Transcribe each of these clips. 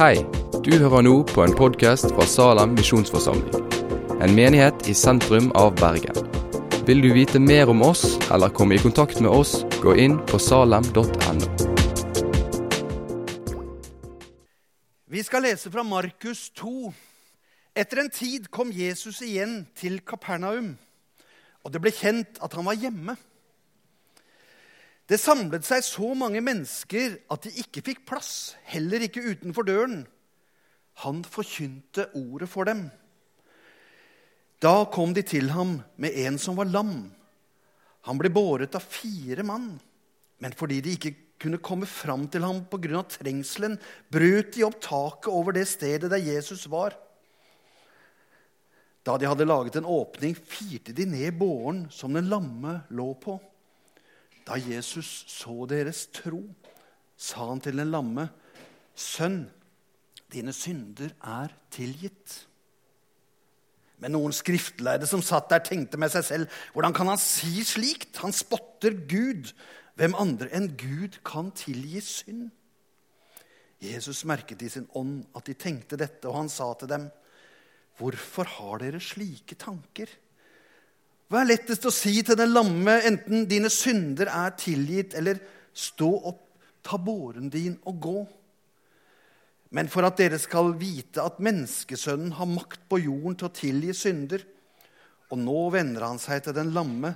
Hei, du hører nå på en podkast fra Salem misjonsforsamling. En menighet i sentrum av Bergen. Vil du vite mer om oss eller komme i kontakt med oss, gå inn på salem.no. Vi skal lese fra Markus 2. Etter en tid kom Jesus igjen til Kapernaum, og det ble kjent at han var hjemme. Det samlet seg så mange mennesker at de ikke fikk plass, heller ikke utenfor døren. Han forkynte ordet for dem. Da kom de til ham med en som var lam. Han ble båret av fire mann. Men fordi de ikke kunne komme fram til ham pga. trengselen, brøt de opp taket over det stedet der Jesus var. Da de hadde laget en åpning, firte de ned båren som den lamme lå på. Da Jesus så deres tro, sa han til den lamme, 'Sønn, dine synder er tilgitt.' Men noen skriftlærde som satt der, tenkte med seg selv, 'Hvordan kan han si slikt?' Han spotter Gud. Hvem andre enn Gud kan tilgi synd? Jesus merket i sin ånd at de tenkte dette, og han sa til dem, 'Hvorfor har dere slike tanker?' Hva er lettest å si til den lamme, enten dine synder er tilgitt, eller stå opp, ta båren din og gå? Men for at dere skal vite at menneskesønnen har makt på jorden til å tilgi synder Og nå vender han seg til den lamme.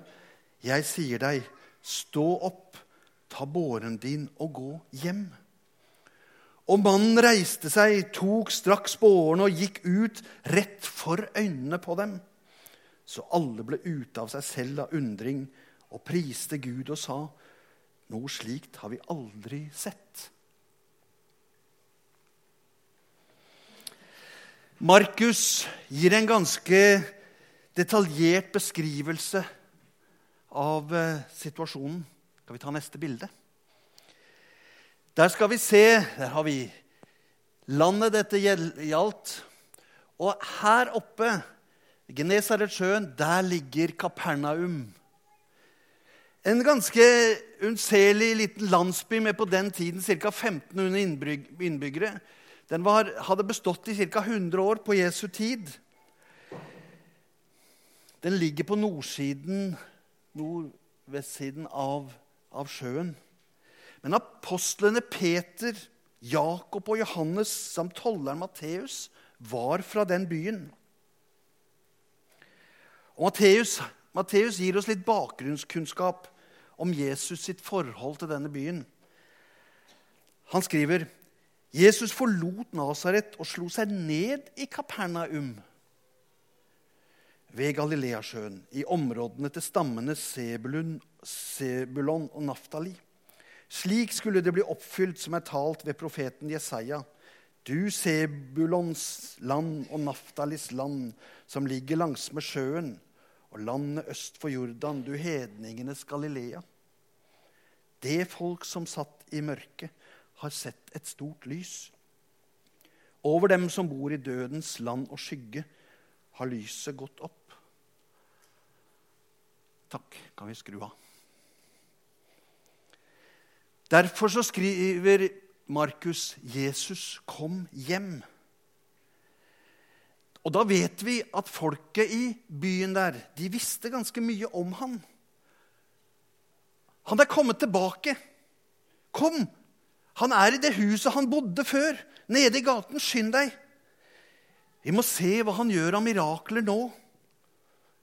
Jeg sier deg, stå opp, ta båren din og gå hjem. Og mannen reiste seg, tok straks båren og gikk ut rett for øynene på dem. Så alle ble ute av seg selv av undring og priste Gud og sa, noe slikt har vi aldri sett. Markus gir en ganske detaljert beskrivelse av eh, situasjonen. Skal vi ta neste bilde? Der skal vi se Der har vi landet dette gjaldt. Og her oppe Genesaretsjøen, der ligger Kapernaum. En ganske unnselig liten landsby med på den tiden ca. 1500 innbyggere. Den var, hadde bestått i ca. 100 år på Jesu tid. Den ligger på nordsiden, nordvestsiden av, av sjøen. Men apostlene Peter, Jakob og Johannes samt tolleren Matteus var fra den byen. Og Matteus, Matteus gir oss litt bakgrunnskunnskap om Jesus sitt forhold til denne byen. Han skriver Jesus forlot Nasaret og slo seg ned i Kapernaum ved Galileasjøen, i områdene til stammene Sebulon, Sebulon og Naftali. Slik skulle det bli oppfylt som er talt ved profeten Jesaja. Du Sebulons land og Naftalis land, som ligger langsmed sjøen, og landet øst for Jordan, du hedningenes Galilea. Det folk som satt i mørket, har sett et stort lys. Over dem som bor i dødens land og skygge, har lyset gått opp. Takk. Kan vi skru av? Derfor så skriver Markus Jesus kom hjem. Og da vet vi at folket i byen der de visste ganske mye om han. Han er kommet tilbake. Kom! Han er i det huset han bodde før, nede i gaten. Skynd deg! Vi må se hva han gjør av mirakler nå.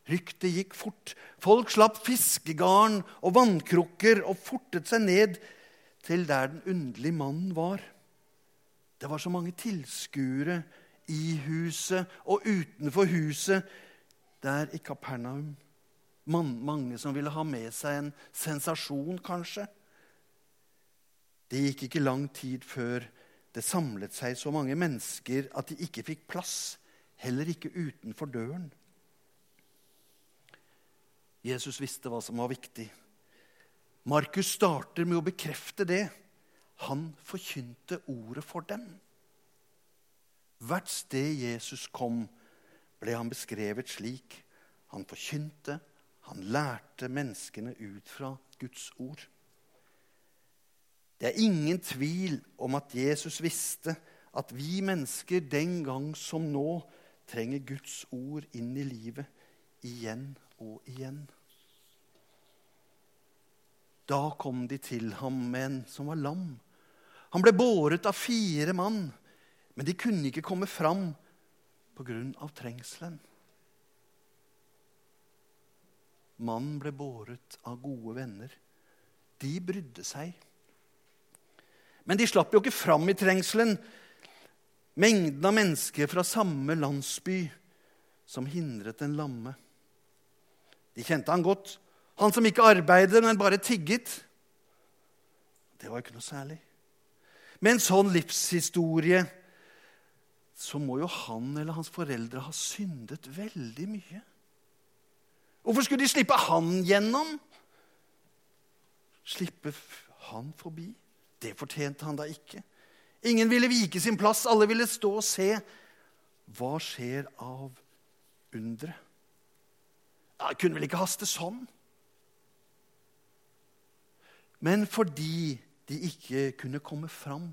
Ryktet gikk fort. Folk slapp fiskegarn og vannkrukker og fortet seg ned til der den underlige mannen var. Det var så mange tilskuere i huset og utenfor huset der i Kapernaum. mange som ville ha med seg en sensasjon, kanskje. Det gikk ikke lang tid før det samlet seg så mange mennesker at de ikke fikk plass, heller ikke utenfor døren. Jesus visste hva som var viktig. Markus starter med å bekrefte det. Han forkynte ordet for dem. Hvert sted Jesus kom, ble han beskrevet slik. Han forkynte, han lærte menneskene ut fra Guds ord. Det er ingen tvil om at Jesus visste at vi mennesker den gang som nå trenger Guds ord inn i livet igjen og igjen. Da kom de til ham med en som var lam. Han ble båret av fire mann, men de kunne ikke komme fram av trengselen. Mannen ble båret av gode venner. De brydde seg. Men de slapp jo ikke fram i trengselen. Mengden av mennesker fra samme landsby som hindret den lamme. De kjente han godt. Han som ikke arbeidet, men bare tigget. Det var ikke noe særlig. Med en sånn livshistorie så må jo han eller hans foreldre ha syndet veldig mye. Hvorfor skulle de slippe han gjennom? Slippe han forbi? Det fortjente han da ikke. Ingen ville vike sin plass, alle ville stå og se. Hva skjer av underet? Ja, kunne vel ikke haste sånn? Men fordi de ikke kunne komme fram,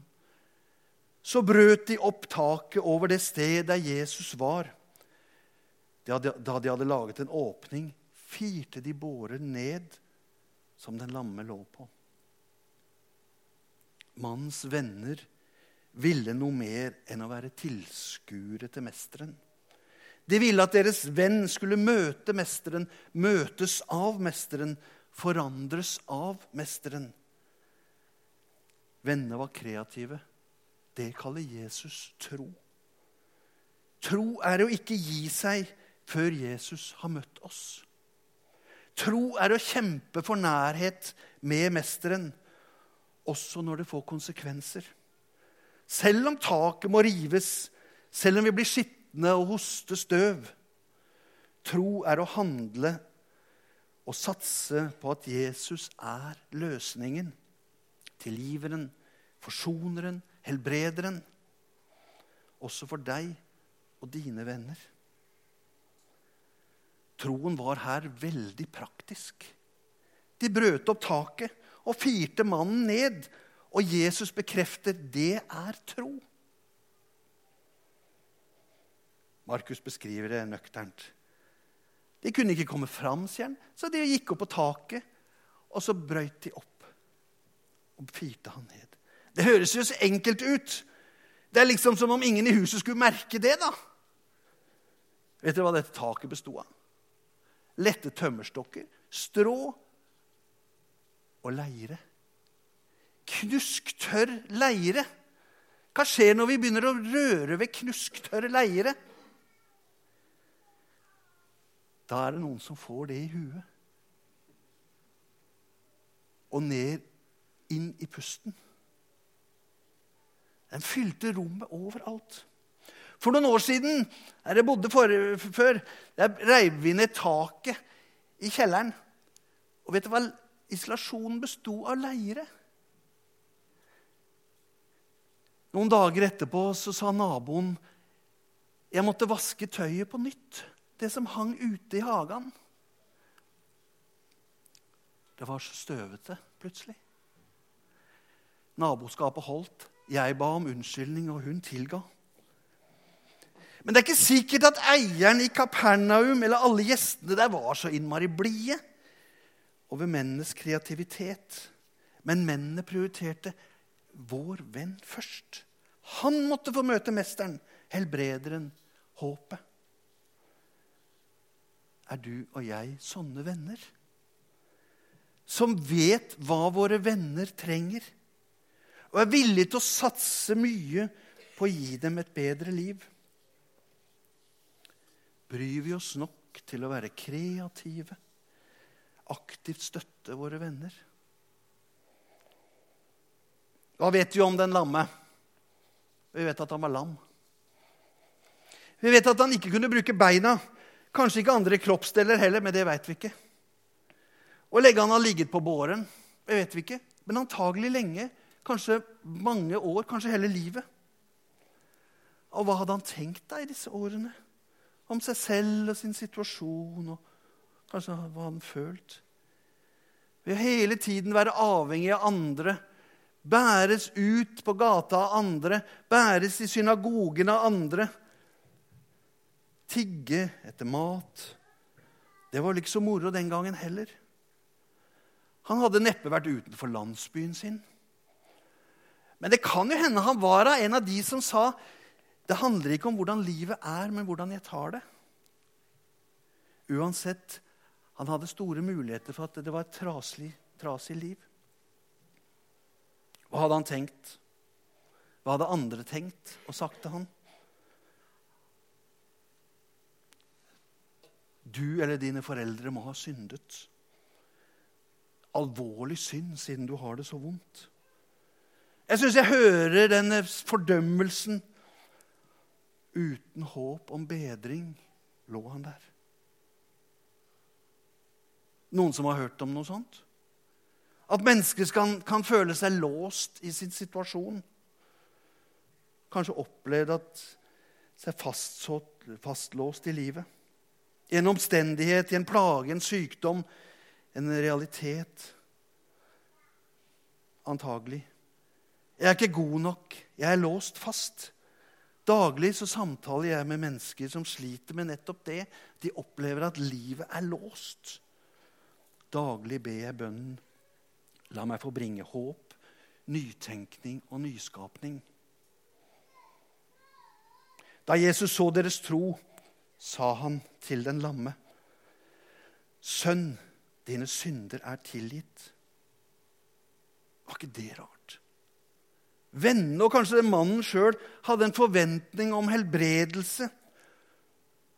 så brøt de opp taket over det stedet der Jesus var. Da de hadde laget en åpning, firte de båren ned som den lamme lå på. Mannens venner ville noe mer enn å være tilskuere til mesteren. De ville at deres venn skulle møte mesteren, møtes av mesteren, forandres av mesteren. Vennene var kreative. Det kaller Jesus tro. Tro er å ikke gi seg før Jesus har møtt oss. Tro er å kjempe for nærhet med mesteren, også når det får konsekvenser. Selv om taket må rives, selv om vi blir skitne og hoster støv. Tro er å handle og satse på at Jesus er løsningen. Tilgiveren, forsoneren, helbrederen. Også for deg og dine venner. Troen var her veldig praktisk. De brøt opp taket og firte mannen ned, og Jesus bekrefter det er tro. Markus beskriver det nøkternt. De kunne ikke komme fram, sier han, så de gikk opp på taket, og så brøyt de opp og firte han ned. Det høres jo så enkelt ut. Det er liksom som om ingen i huset skulle merke det. da. Vet dere hva dette taket bestod av? lette tømmerstokker, strå og leire. Knusktørr leire. Hva skjer når vi begynner å røre ved knusktørr leire? Da er det noen som får det i huet. Og ned inn i pusten. Den fylte rommet overalt. For noen år siden, der jeg bodde for, før, der reiv vi ned taket i kjelleren. Og vet du hva isolasjonen besto av leire? Noen dager etterpå så sa naboen jeg måtte vaske tøyet på nytt. Det som hang ute i hagen. Det var så støvete plutselig. Naboskapet holdt. Jeg ba om unnskyldning, og hun tilga. Men det er ikke sikkert at eieren i Kapernaum eller alle gjestene der var så innmari blide over mennenes kreativitet. Men mennene prioriterte vår venn først. Han måtte få møte mesteren, helbrederen, håpet. Er du og jeg sånne venner? Som vet hva våre venner trenger, og er villige til å satse mye på å gi dem et bedre liv? Bryr vi oss nok til å være kreative, aktivt støtte våre venner? Hva vet vi om den lamme? Vi vet at han var lam. Vi vet at han ikke kunne bruke beina. Kanskje ikke andre kroppsdeler heller, men det vet vi ikke. Hvor lenge han har ligget på båren, det vet vi ikke. Men antagelig lenge. Kanskje mange år, kanskje hele livet. Og hva hadde han tenkt da i disse årene? om seg selv og sin situasjon og kanskje hva han følt. Ved å hele tiden være avhengig av andre Bæres ut på gata av andre, bæres i synagogen av andre. Tigge etter mat. Det var liksom moro den gangen heller. Han hadde neppe vært utenfor landsbyen sin. Men det kan jo hende han var en av de som sa det handler ikke om hvordan livet er, men hvordan jeg tar det. Uansett, han hadde store muligheter for at det var et trasig, trasig liv. Hva hadde han tenkt? Hva hadde andre tenkt og sagt til han? Du eller dine foreldre må ha syndet. Alvorlig synd, siden du har det så vondt. Jeg syns jeg hører denne fordømmelsen. Uten håp om bedring lå han der. Noen som har hørt om noe sånt? At mennesker kan, kan føle seg låst i sin situasjon. Kanskje opplevd at seg fastsått, fastlåst i livet. I en omstendighet, i en plage, en sykdom, en realitet. Antagelig. Jeg er ikke god nok. Jeg er låst fast. Daglig så samtaler jeg med mennesker som sliter med nettopp det. De opplever at livet er låst. Daglig ber jeg bønnen La meg få bringe håp, nytenkning og nyskapning. Da Jesus så deres tro, sa han til den lamme, Sønn, dine synder er tilgitt. Var ikke det rart? Vennene og kanskje mannen sjøl hadde en forventning om helbredelse.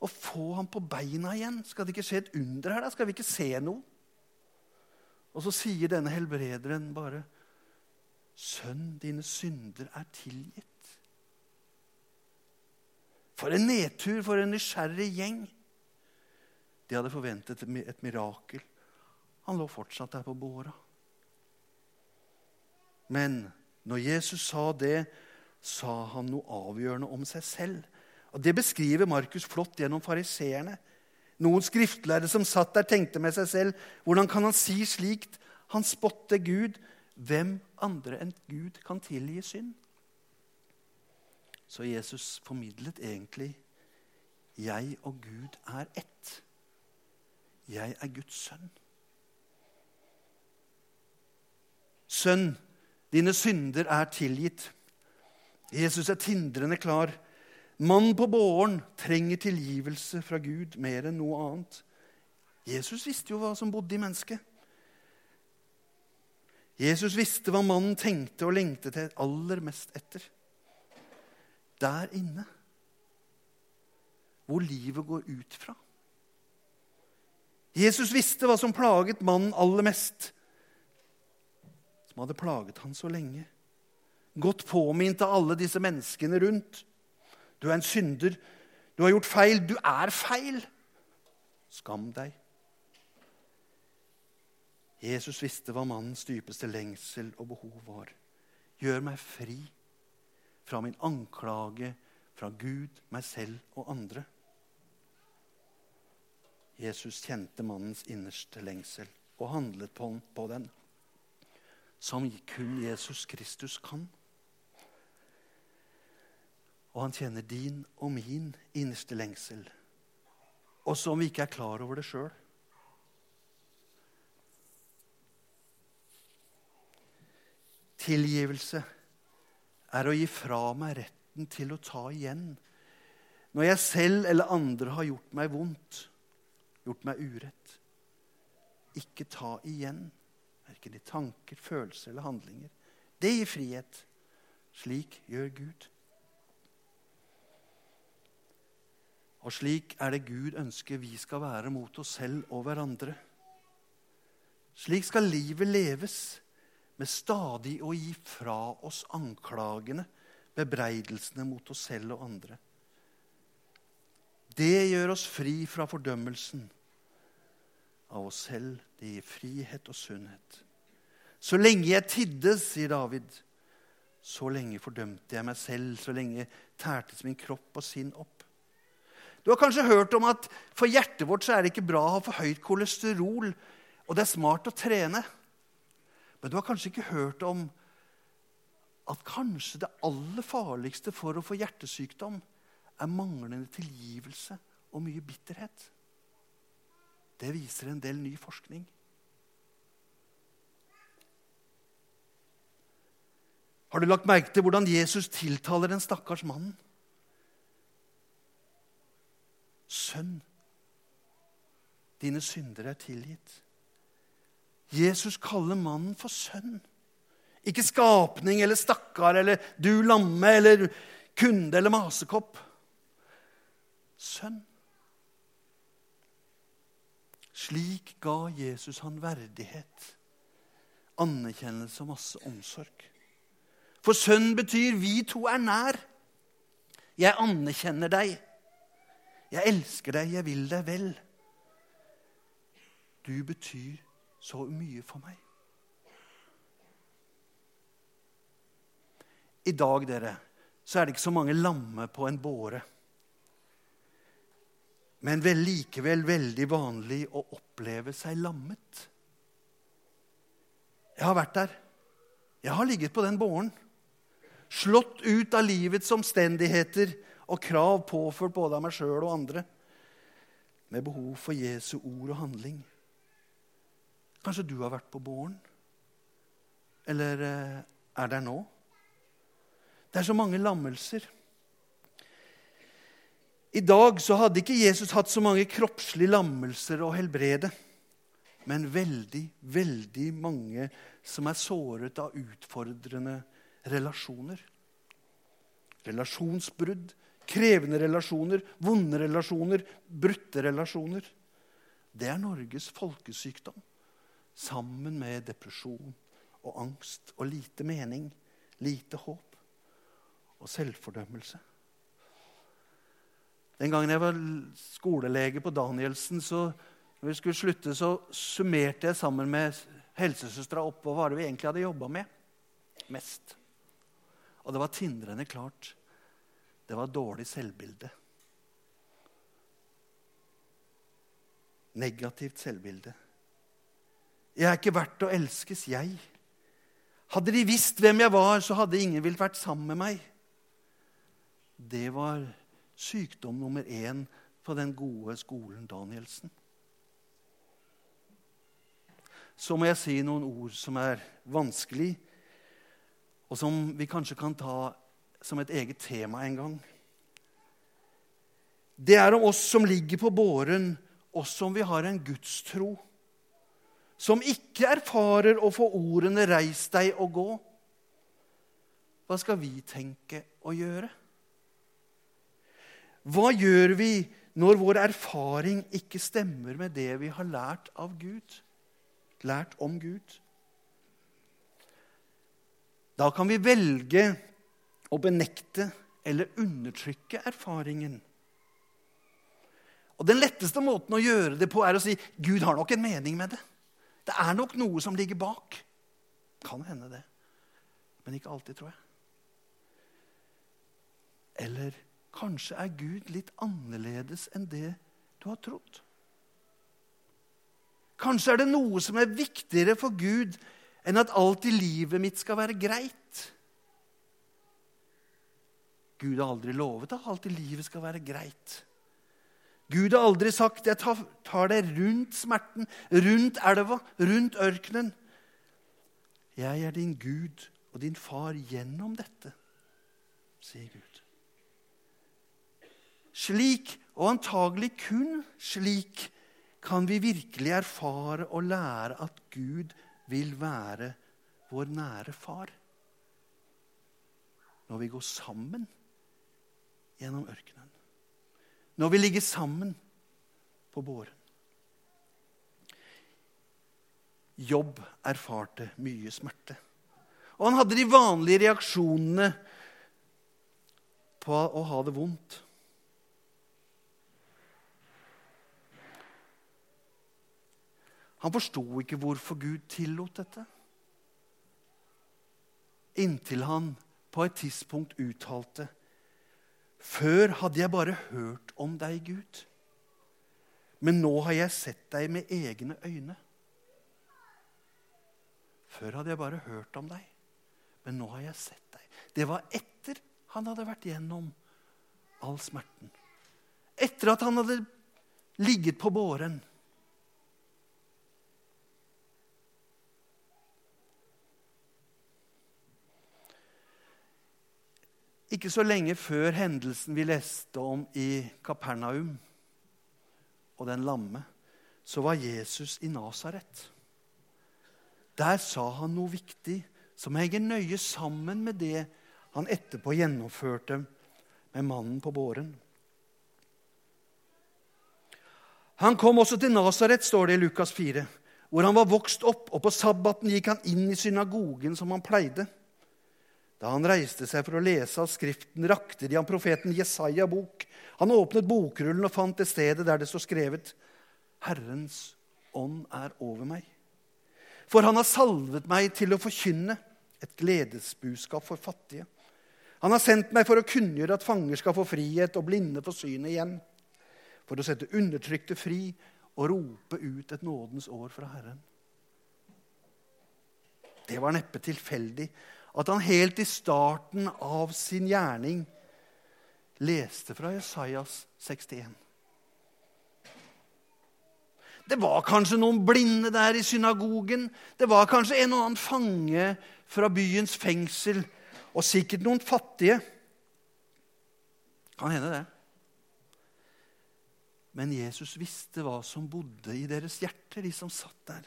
Å få ham på beina igjen. Skal det ikke skje et under her? da? Skal vi ikke se noe? Og så sier denne helbrederen bare, 'Sønn, dine synder er tilgitt.' For en nedtur, for en nysgjerrig gjeng. De hadde forventet et mirakel. Han lå fortsatt der på båra. Men når Jesus sa det, sa han noe avgjørende om seg selv. Og Det beskriver Markus flott gjennom fariseerne. Noen skriftlærde som satt der, tenkte med seg selv hvordan kan han si slikt? Han spotter Gud. Hvem andre enn Gud kan tilgi synd? Så Jesus formidlet egentlig jeg og Gud er ett. Jeg er Guds sønn. Sønn, dine synder er tilgitt. Jesus er tindrende klar. Mannen på båren trenger tilgivelse fra Gud mer enn noe annet. Jesus visste jo hva som bodde i mennesket. Jesus visste hva mannen tenkte og lengtet aller mest etter. Der inne, hvor livet går ut fra. Jesus visste hva som plaget mannen aller mest, som hadde plaget han så lenge. Godt påminnet av alle disse menneskene rundt. Du er en synder. Du har gjort feil. Du er feil. Skam deg. Jesus visste hva mannens dypeste lengsel og behov var. Gjør meg fri fra min anklage fra Gud, meg selv og andre. Jesus kjente mannens innerste lengsel og handlet på den, som kun Jesus Kristus kan. Og han kjenner din og min innerste lengsel, også om vi ikke er klar over det sjøl. Tilgivelse er å gi fra meg retten til å ta igjen når jeg selv eller andre har gjort meg vondt, gjort meg urett. Ikke ta igjen, verken i tanker, følelser eller handlinger. Det gir frihet. Slik gjør Gud. Og slik er det Gud ønsker vi skal være mot oss selv og hverandre. Slik skal livet leves, med stadig å gi fra oss anklagene, bebreidelsene mot oss selv og andre. Det gjør oss fri fra fordømmelsen av oss selv. Det gir frihet og sunnhet. Så lenge jeg tidde, sier David, så lenge fordømte jeg meg selv, så lenge tærtes min kropp og sinn opp. Du har kanskje hørt om at for hjertet vårt så er det ikke bra å ha for høyt kolesterol, og det er smart å trene. Men du har kanskje ikke hørt om at kanskje det aller farligste for å få hjertesykdom er manglende tilgivelse og mye bitterhet. Det viser en del ny forskning. Har du lagt merke til hvordan Jesus tiltaler den stakkars mannen? Sønn, dine synder er tilgitt. Jesus kaller mannen for sønn. Ikke skapning eller stakkar eller du lamme eller kunde eller masekopp. Sønn. Slik ga Jesus han verdighet, anerkjennelse og masse omsorg. For sønn betyr 'vi to er nær'. Jeg anerkjenner deg. Jeg elsker deg, jeg vil deg vel. Du betyr så mye for meg. I dag, dere, så er det ikke så mange lamme på en båre. Men vel likevel veldig vanlig å oppleve seg lammet. Jeg har vært der. Jeg har ligget på den båren slått ut av livets omstendigheter og krav påført både av meg sjøl og andre, med behov for Jesu ord og handling. Kanskje du har vært på båren? Eller eh, er der nå? Det er så mange lammelser. I dag så hadde ikke Jesus hatt så mange kroppslige lammelser å helbrede, men veldig, veldig mange som er såret av utfordrende relasjoner. Relasjonsbrudd, krevende relasjoner, vonde relasjoner, brutte relasjoner. Det er Norges folkesykdom, sammen med depresjon og angst og lite mening, lite håp og selvfordømmelse. Den gangen jeg var skolelege på Danielsen, så når vi skulle slutte, så summerte jeg sammen med helsesøstera opp hva vi egentlig hadde jobba med mest. Og det var tindrende klart. Det var dårlig selvbilde. Negativt selvbilde. Jeg er ikke verdt å elskes, jeg. Hadde de visst hvem jeg var, så hadde ingen villet vært sammen med meg. Det var sykdom nummer én på den gode skolen Danielsen. Så må jeg si noen ord som er vanskelig og som vi kanskje kan ta som et eget tema en gang. Det er om oss som ligger på båren, oss som vi har en gudstro, som ikke erfarer å få ordene 'reis deg og gå'. Hva skal vi tenke og gjøre? Hva gjør vi når vår erfaring ikke stemmer med det vi har lært av Gud? Lært om Gud? Da kan vi velge å benekte eller undertrykke erfaringen. Og Den letteste måten å gjøre det på er å si Gud har nok en mening med det. Det er nok noe som ligger bak. Kan hende det, men ikke alltid, tror jeg. Eller kanskje er Gud litt annerledes enn det du har trodd. Kanskje er det noe som er viktigere for Gud enn at alt i livet mitt skal være greit. Gud har aldri lovet at alt i livet skal være greit. Gud har aldri sagt 'jeg tar deg rundt smerten, rundt elva, rundt ørkenen'. Jeg er din Gud og din far gjennom dette, sier Gud. Slik, og antagelig kun slik, kan vi virkelig erfare og lære at Gud vil være vår nære far. Når vi går sammen gjennom ørkenen. Når vi ligger sammen på båren. Jobb erfarte mye smerte. Og han hadde de vanlige reaksjonene på å ha det vondt. Han forsto ikke hvorfor Gud tillot dette. Inntil han på et tidspunkt uttalte Før hadde jeg bare hørt om deg, Gud. Men nå har jeg sett deg med egne øyne. Før hadde jeg bare hørt om deg, men nå har jeg sett deg. det var etter han hadde vært gjennom all smerten. Etter at han hadde ligget på båren. Ikke så lenge før hendelsen vi leste om i Kapernaum og den lamme, så var Jesus i Nasaret. Der sa han noe viktig som henger nøye sammen med det han etterpå gjennomførte med mannen på båren. Han kom også til Nasaret, står det i Lukas 4, hvor han var vokst opp, og på sabbaten gikk han inn i synagogen som han pleide. Da han reiste seg for å lese av Skriften, rakte de ham profeten Jesaja bok. Han åpnet bokrullen og fant det stedet der det står skrevet:" Herrens ånd er over meg. For han har salvet meg til å forkynne et gledesbudskap for fattige. Han har sendt meg for å kunngjøre at fanger skal få frihet og blinde få synet igjen. For å sette undertrykte fri og rope ut et nådens år fra Herren. Det var neppe tilfeldig at han helt i starten av sin gjerning leste fra Jesajas 61. Det var kanskje noen blinde der i synagogen. Det var kanskje en og annen fange fra byens fengsel og sikkert noen fattige. Kan hende det. Men Jesus visste hva som bodde i deres hjerter, de som satt der.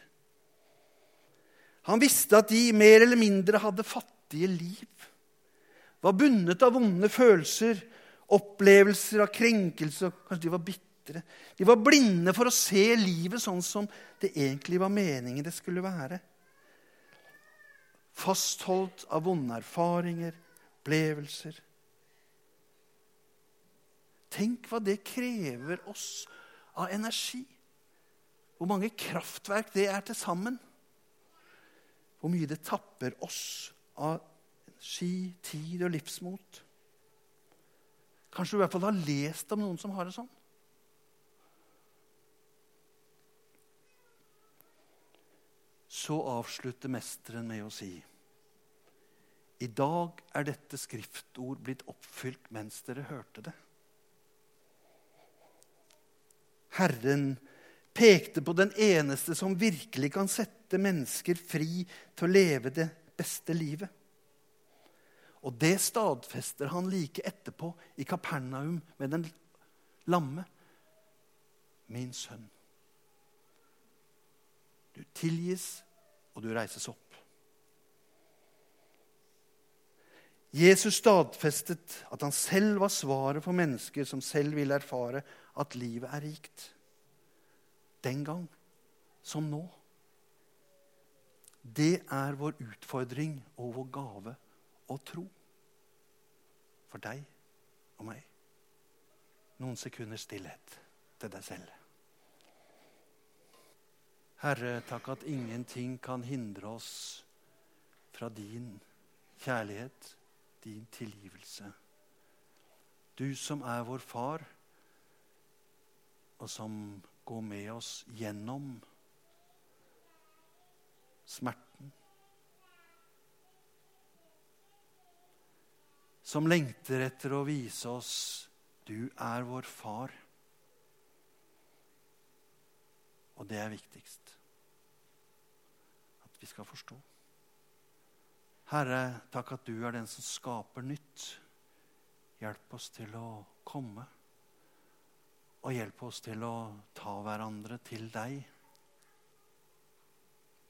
Han visste at de mer eller mindre hadde fattige liv. Var bundet av vonde følelser, opplevelser av krenkelse. Kanskje de var bitre. De var blinde for å se livet sånn som det egentlig var meningen det skulle være fastholdt av vonde erfaringer, opplevelser. Tenk hva det krever oss av energi. Hvor mange kraftverk det er til sammen. Hvor mye det tapper oss av energi, tid og livsmot. Kanskje du i hvert fall har lest om noen som har det sånn. så avslutter mesteren med å si I dag er dette skriftord blitt oppfylt mens dere hørte det. Herren pekte på den eneste som virkelig kan sette mennesker fri til å leve det beste livet. Og det stadfester han like etterpå i Kapernaum med den lamme. Min sønn, du tilgis, og du reises opp. Jesus stadfestet at han selv var svaret for mennesker som selv ville erfare at livet er rikt. Den gang som nå. Det er vår utfordring og vår gave å tro. For deg og meg. Noen sekunder stillhet til deg selv. Herre, takk at ingenting kan hindre oss fra din kjærlighet, din tilgivelse. Du som er vår far, og som går med oss gjennom smerten. Som lengter etter å vise oss du er vår far. Og det er viktigst at vi skal forstå. Herre, takk at du er den som skaper nytt. Hjelp oss til å komme, og hjelp oss til å ta hverandre til deg.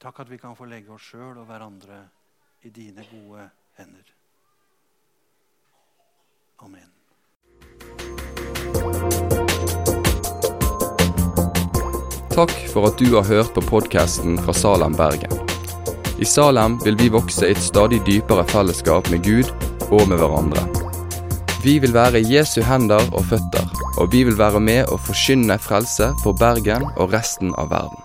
Takk at vi kan få legge oss sjøl og hverandre i dine gode hender. Amen. Takk for at du har hørt på podkasten fra Salem, Bergen. I Salem vil vi vokse i et stadig dypere fellesskap med Gud og med hverandre. Vi vil være Jesu hender og føtter, og vi vil være med å forkynne frelse for Bergen og resten av verden.